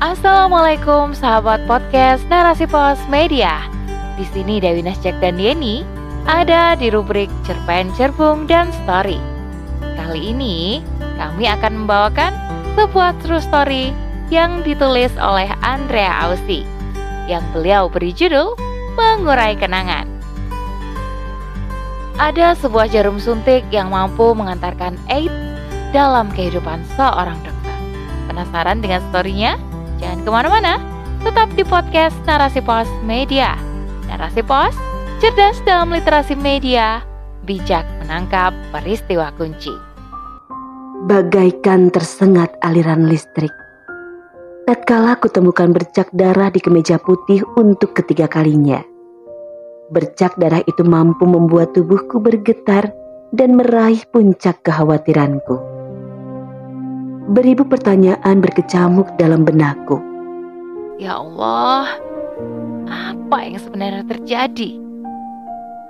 Assalamualaikum sahabat podcast Narasi Pos Media. Di sini Dewi Nasjak dan Yeni ada di rubrik Cerpen Cerbung dan Story. Kali ini kami akan membawakan sebuah true story yang ditulis oleh Andrea Ausi yang beliau beri judul Mengurai Kenangan. Ada sebuah jarum suntik yang mampu mengantarkan AIDS dalam kehidupan seorang dokter. Penasaran dengan storynya? Jangan ke mana-mana, tetap di podcast Narasi Pos Media. Narasi Pos, cerdas dalam literasi media, bijak menangkap peristiwa kunci. Bagaikan tersengat aliran listrik. Tatkala kutemukan bercak darah di kemeja putih untuk ketiga kalinya. Bercak darah itu mampu membuat tubuhku bergetar dan meraih puncak kekhawatiranku beribu pertanyaan berkecamuk dalam benakku. Ya Allah, apa yang sebenarnya terjadi?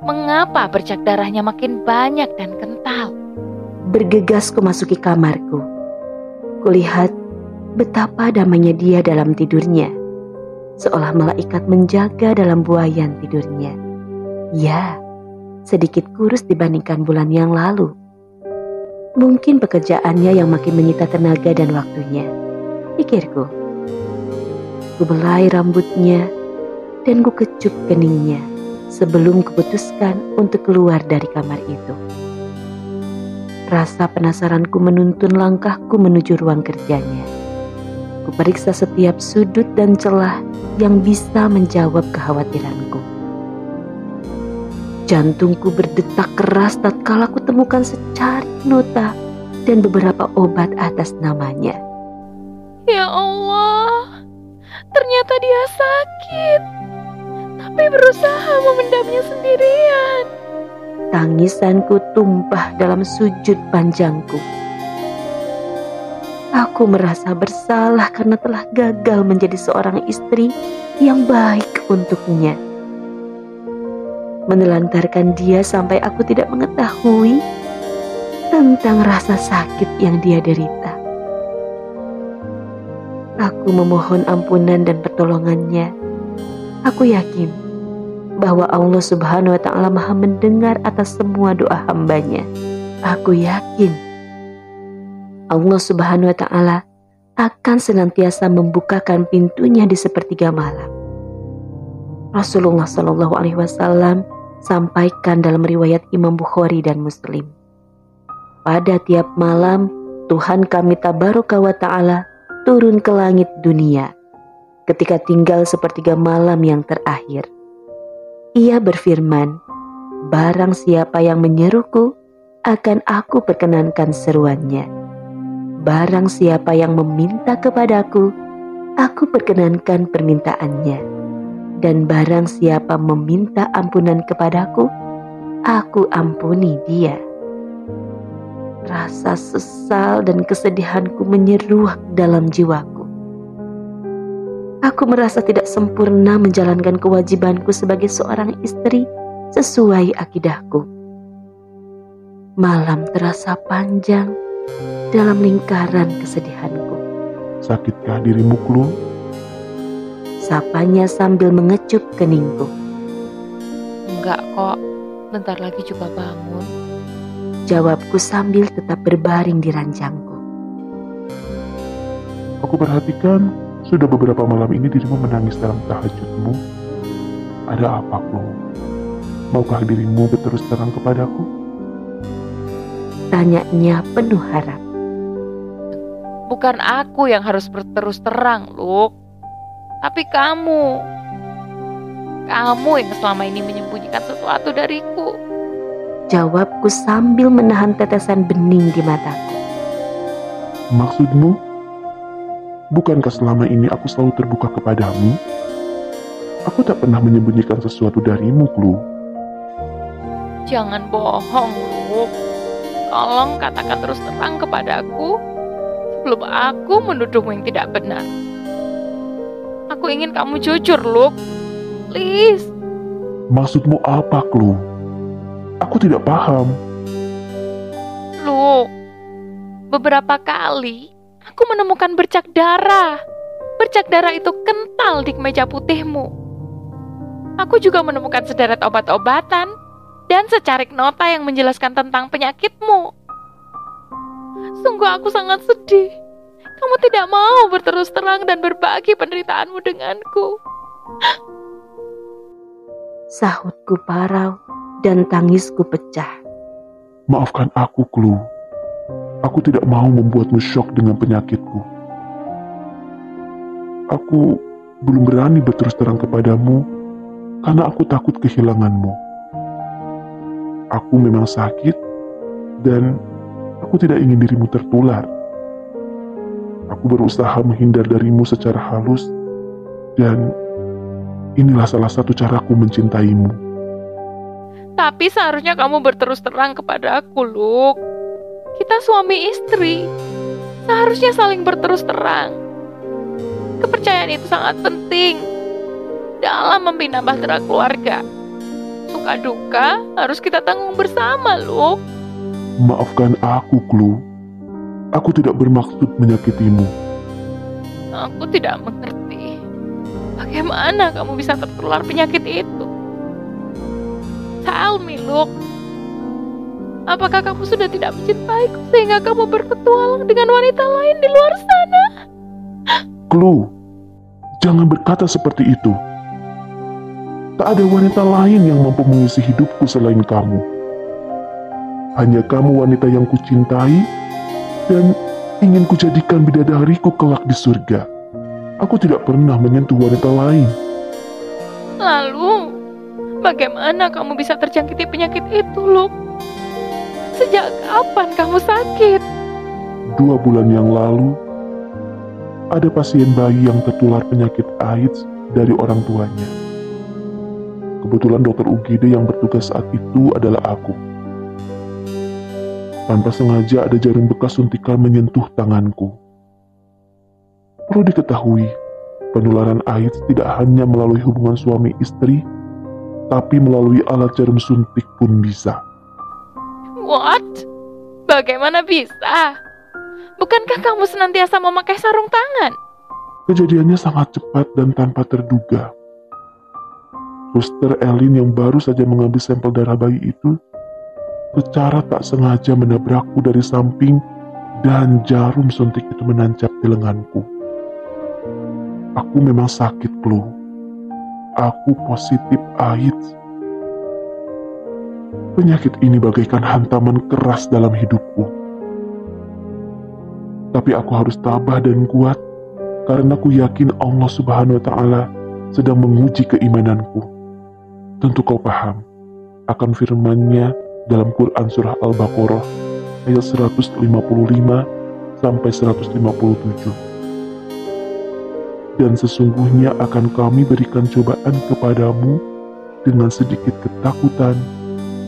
Mengapa bercak darahnya makin banyak dan kental? Bergegas ku masuki kamarku. Kulihat betapa damainya dia dalam tidurnya. Seolah malaikat menjaga dalam buayan tidurnya. Ya, sedikit kurus dibandingkan bulan yang lalu. Mungkin pekerjaannya yang makin menyita tenaga dan waktunya. Pikirku. Ku belai rambutnya dan ku kecup keningnya sebelum kuputuskan untuk keluar dari kamar itu. Rasa penasaranku menuntun langkahku menuju ruang kerjanya. Ku periksa setiap sudut dan celah yang bisa menjawab kekhawatiranku. Jantungku berdetak keras tatkala ku temukan secari nota dan beberapa obat atas namanya. Ya Allah, ternyata dia sakit, tapi berusaha memendamnya sendirian. Tangisanku tumpah dalam sujud panjangku. Aku merasa bersalah karena telah gagal menjadi seorang istri yang baik untuknya menelantarkan dia sampai aku tidak mengetahui tentang rasa sakit yang dia derita. Aku memohon ampunan dan pertolongannya. Aku yakin bahwa Allah Subhanahu wa Ta'ala Maha mendengar atas semua doa hambanya. Aku yakin Allah Subhanahu wa Ta'ala akan senantiasa membukakan pintunya di sepertiga malam. Rasulullah Shallallahu Alaihi Wasallam sampaikan dalam riwayat Imam Bukhari dan Muslim. Pada tiap malam, Tuhan kami tabaraka wa ta'ala turun ke langit dunia ketika tinggal sepertiga malam yang terakhir. Ia berfirman, barang siapa yang menyeruku, akan aku perkenankan seruannya. Barang siapa yang meminta kepadaku, aku perkenankan permintaannya dan barang siapa meminta ampunan kepadaku, aku ampuni dia. Rasa sesal dan kesedihanku menyeruak dalam jiwaku. Aku merasa tidak sempurna menjalankan kewajibanku sebagai seorang istri sesuai akidahku. Malam terasa panjang dalam lingkaran kesedihanku. Sakitkah dirimu, Klu? Sapanya sambil mengecup keningku. Enggak kok, bentar lagi juga bangun. Jawabku sambil tetap berbaring di ranjangku. Aku perhatikan sudah beberapa malam ini dirimu menangis dalam tahajudmu. Ada apa, Klo? Maukah dirimu berterus terang kepadaku? Tanyanya penuh harap. Bukan aku yang harus berterus terang, Luke tapi kamu. Kamu yang selama ini menyembunyikan sesuatu dariku. Jawabku sambil menahan tetesan bening di mataku. Maksudmu? Bukankah selama ini aku selalu terbuka kepadamu? Aku tak pernah menyembunyikan sesuatu darimu, Klu. Jangan bohong, Lu. Tolong katakan terus terang kepadaku sebelum aku menuduhmu yang tidak benar. Aku ingin kamu jujur, Luke. Please. Maksudmu apa, Klu? Aku tidak paham. Luke, beberapa kali aku menemukan bercak darah. bercak darah itu kental di kemeja putihmu. Aku juga menemukan sederet obat-obatan dan secarik nota yang menjelaskan tentang penyakitmu. Sungguh aku sangat sedih. Kamu tidak mau berterus terang dan berbagi penderitaanmu denganku. Sahutku parau dan tangisku pecah. Maafkan aku, Klu. Aku tidak mau membuatmu shock dengan penyakitku. Aku belum berani berterus terang kepadamu karena aku takut kehilanganmu. Aku memang sakit dan aku tidak ingin dirimu tertular. Aku berusaha menghindar darimu secara halus dan inilah salah satu caraku mencintaimu. Tapi seharusnya kamu berterus terang kepada aku, Luke. Kita suami istri. Seharusnya saling berterus terang. Kepercayaan itu sangat penting dalam membina bahtera keluarga. Suka duka harus kita tanggung bersama, Luke. Maafkan aku, Klu. Aku tidak bermaksud menyakitimu. Aku tidak mengerti. Bagaimana kamu bisa tertular penyakit itu? Tell me, Luke. Apakah kamu sudah tidak mencintaiku sehingga kamu berpetualang dengan wanita lain di luar sana? Klu, jangan berkata seperti itu. Tak ada wanita lain yang mampu mengisi hidupku selain kamu. Hanya kamu wanita yang kucintai dan ingin kujadikan bidadariku kelak di surga. Aku tidak pernah menyentuh wanita lain. Lalu, bagaimana kamu bisa terjangkiti penyakit itu, Luke? Sejak kapan kamu sakit? Dua bulan yang lalu, ada pasien bayi yang tertular penyakit AIDS dari orang tuanya. Kebetulan dokter UGD yang bertugas saat itu adalah aku. Tanpa sengaja ada jarum bekas suntikan menyentuh tanganku. Perlu diketahui, penularan AIDS tidak hanya melalui hubungan suami istri, tapi melalui alat jarum suntik pun bisa. What? Bagaimana bisa? Bukankah kamu senantiasa memakai sarung tangan? Kejadiannya sangat cepat dan tanpa terduga. Suster Elin yang baru saja mengambil sampel darah bayi itu secara tak sengaja menabrakku dari samping dan jarum suntik itu menancap di lenganku. Aku memang sakit, Klu. Aku positif AIDS. Penyakit ini bagaikan hantaman keras dalam hidupku. Tapi aku harus tabah dan kuat karena aku yakin Allah Subhanahu wa taala sedang menguji keimananku tentu kau paham akan firman-Nya dalam Quran surah Al-Baqarah ayat 155 sampai 157. Dan sesungguhnya akan kami berikan cobaan kepadamu dengan sedikit ketakutan,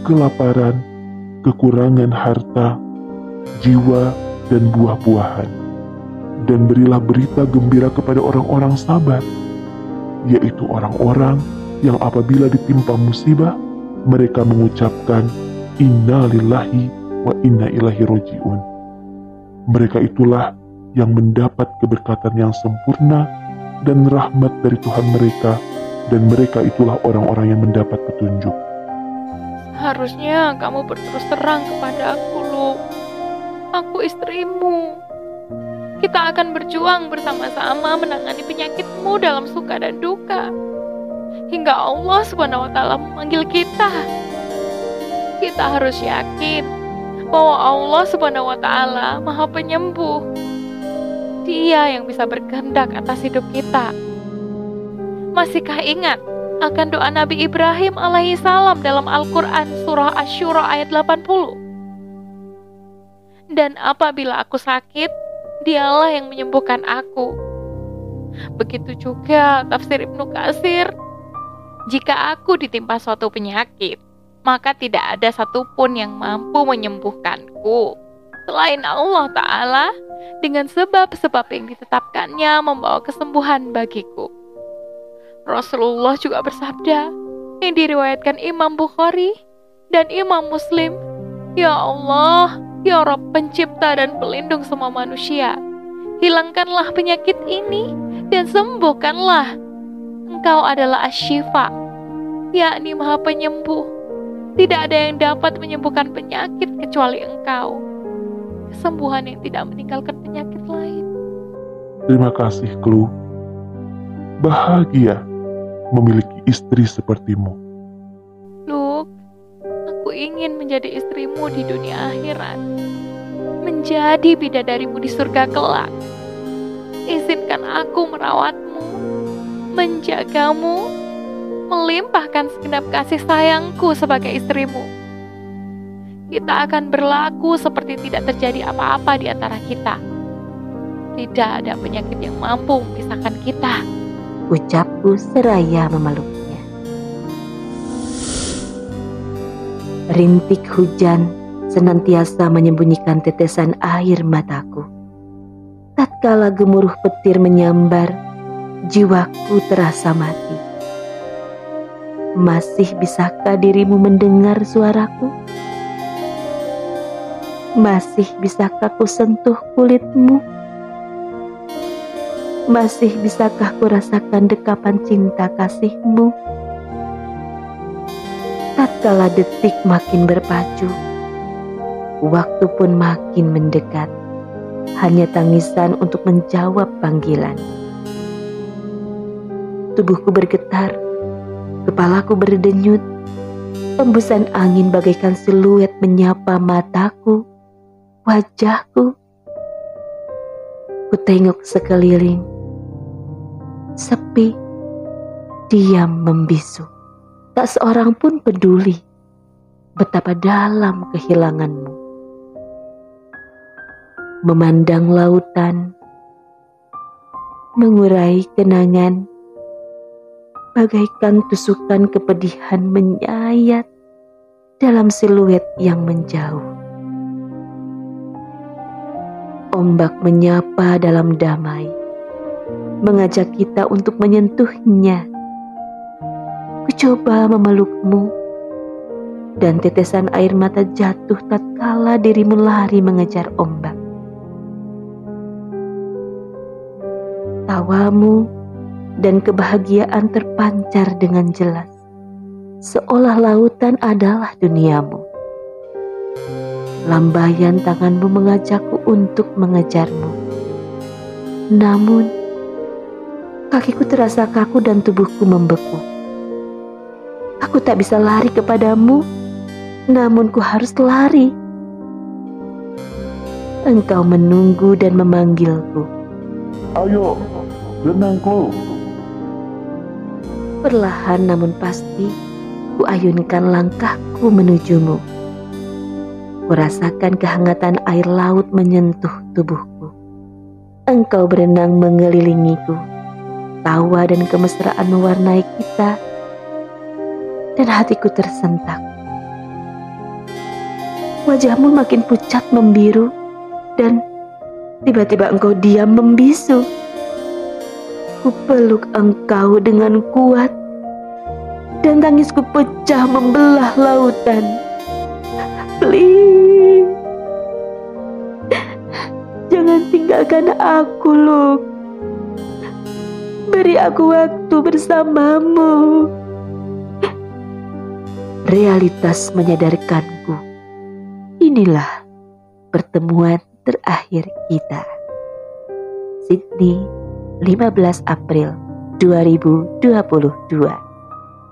kelaparan, kekurangan harta, jiwa, dan buah-buahan. Dan berilah berita gembira kepada orang-orang sabar, yaitu orang-orang yang apabila ditimpa musibah, mereka mengucapkan Inna lillahi wa inna ilahi roji'un. Mereka itulah yang mendapat keberkatan yang sempurna dan rahmat dari Tuhan mereka, dan mereka itulah orang-orang yang mendapat petunjuk. Harusnya kamu berterus terang kepada aku, Lu. Aku istrimu. Kita akan berjuang bersama-sama menangani penyakitmu dalam suka dan duka hingga Allah taala memanggil kita. Kita harus yakin bahwa Allah Subhanahu wa taala Maha Penyembuh. Dia yang bisa berkehendak atas hidup kita. Masihkah ingat akan doa Nabi Ibrahim alaihi salam dalam Al-Qur'an surah Asy-Syura ayat 80? Dan apabila aku sakit, dialah yang menyembuhkan aku. Begitu juga tafsir Ibnu Katsir jika aku ditimpa suatu penyakit, maka tidak ada satupun yang mampu menyembuhkanku selain Allah Ta'ala dengan sebab-sebab yang ditetapkannya membawa kesembuhan bagiku. Rasulullah juga bersabda yang diriwayatkan Imam Bukhari dan Imam Muslim, Ya Allah, Ya Rob pencipta dan pelindung semua manusia, hilangkanlah penyakit ini dan sembuhkanlah. Engkau adalah Ashifa, yakni Maha Penyembuh. Tidak ada yang dapat menyembuhkan penyakit kecuali Engkau. Kesembuhan yang tidak meninggalkan penyakit lain. Terima kasih, Klu. Bahagia memiliki istri sepertimu. Luke, aku ingin menjadi istrimu di dunia akhirat. Menjadi bidadarimu di surga kelak. Izinkan aku merawatmu, menjagamu, melimpahkan segenap kasih sayangku sebagai istrimu. Kita akan berlaku seperti tidak terjadi apa-apa di antara kita. Tidak ada penyakit yang mampu memisahkan kita ucapku seraya memeluknya. Rintik hujan senantiasa menyembunyikan tetesan air mataku. Tatkala gemuruh petir menyambar, jiwaku terasa mati. Masih bisakah dirimu mendengar suaraku? Masih bisakah ku sentuh kulitmu? Masih bisakah kurasakan dekapan cinta kasihmu? Tatkala detik makin berpacu, waktu pun makin mendekat. Hanya tangisan untuk menjawab panggilan. Tubuhku bergetar, kepalaku berdenyut, Embusan angin bagaikan siluet menyapa mataku, wajahku. Ku tengok sekeliling, sepi, diam membisu. Tak seorang pun peduli betapa dalam kehilanganmu. Memandang lautan, mengurai kenangan, bagaikan tusukan kepedihan menyayat dalam siluet yang menjauh. Ombak menyapa dalam damai mengajak kita untuk menyentuhnya. Kucoba memelukmu, dan tetesan air mata jatuh tatkala dirimu lari mengejar ombak. Tawamu dan kebahagiaan terpancar dengan jelas, seolah lautan adalah duniamu. Lambaian tanganmu mengajakku untuk mengejarmu. Namun, Kakiku terasa kaku dan tubuhku membeku. Aku tak bisa lari kepadamu, namun ku harus lari. Engkau menunggu dan memanggilku. Ayo, renangku. Perlahan namun pasti, ku ayunkan langkahku menujumu. Kurasakan kehangatan air laut menyentuh tubuhku. Engkau berenang mengelilingiku tawa dan kemesraan mewarnai kita, dan hatiku tersentak. Wajahmu makin pucat membiru, dan tiba-tiba engkau diam membisu. Kupeluk engkau dengan kuat, dan tangisku pecah membelah lautan. Please, jangan tinggalkan aku, Luke. Beri aku waktu bersamamu. Realitas menyadarkanku. Inilah pertemuan terakhir kita. Sydney, 15 April 2022.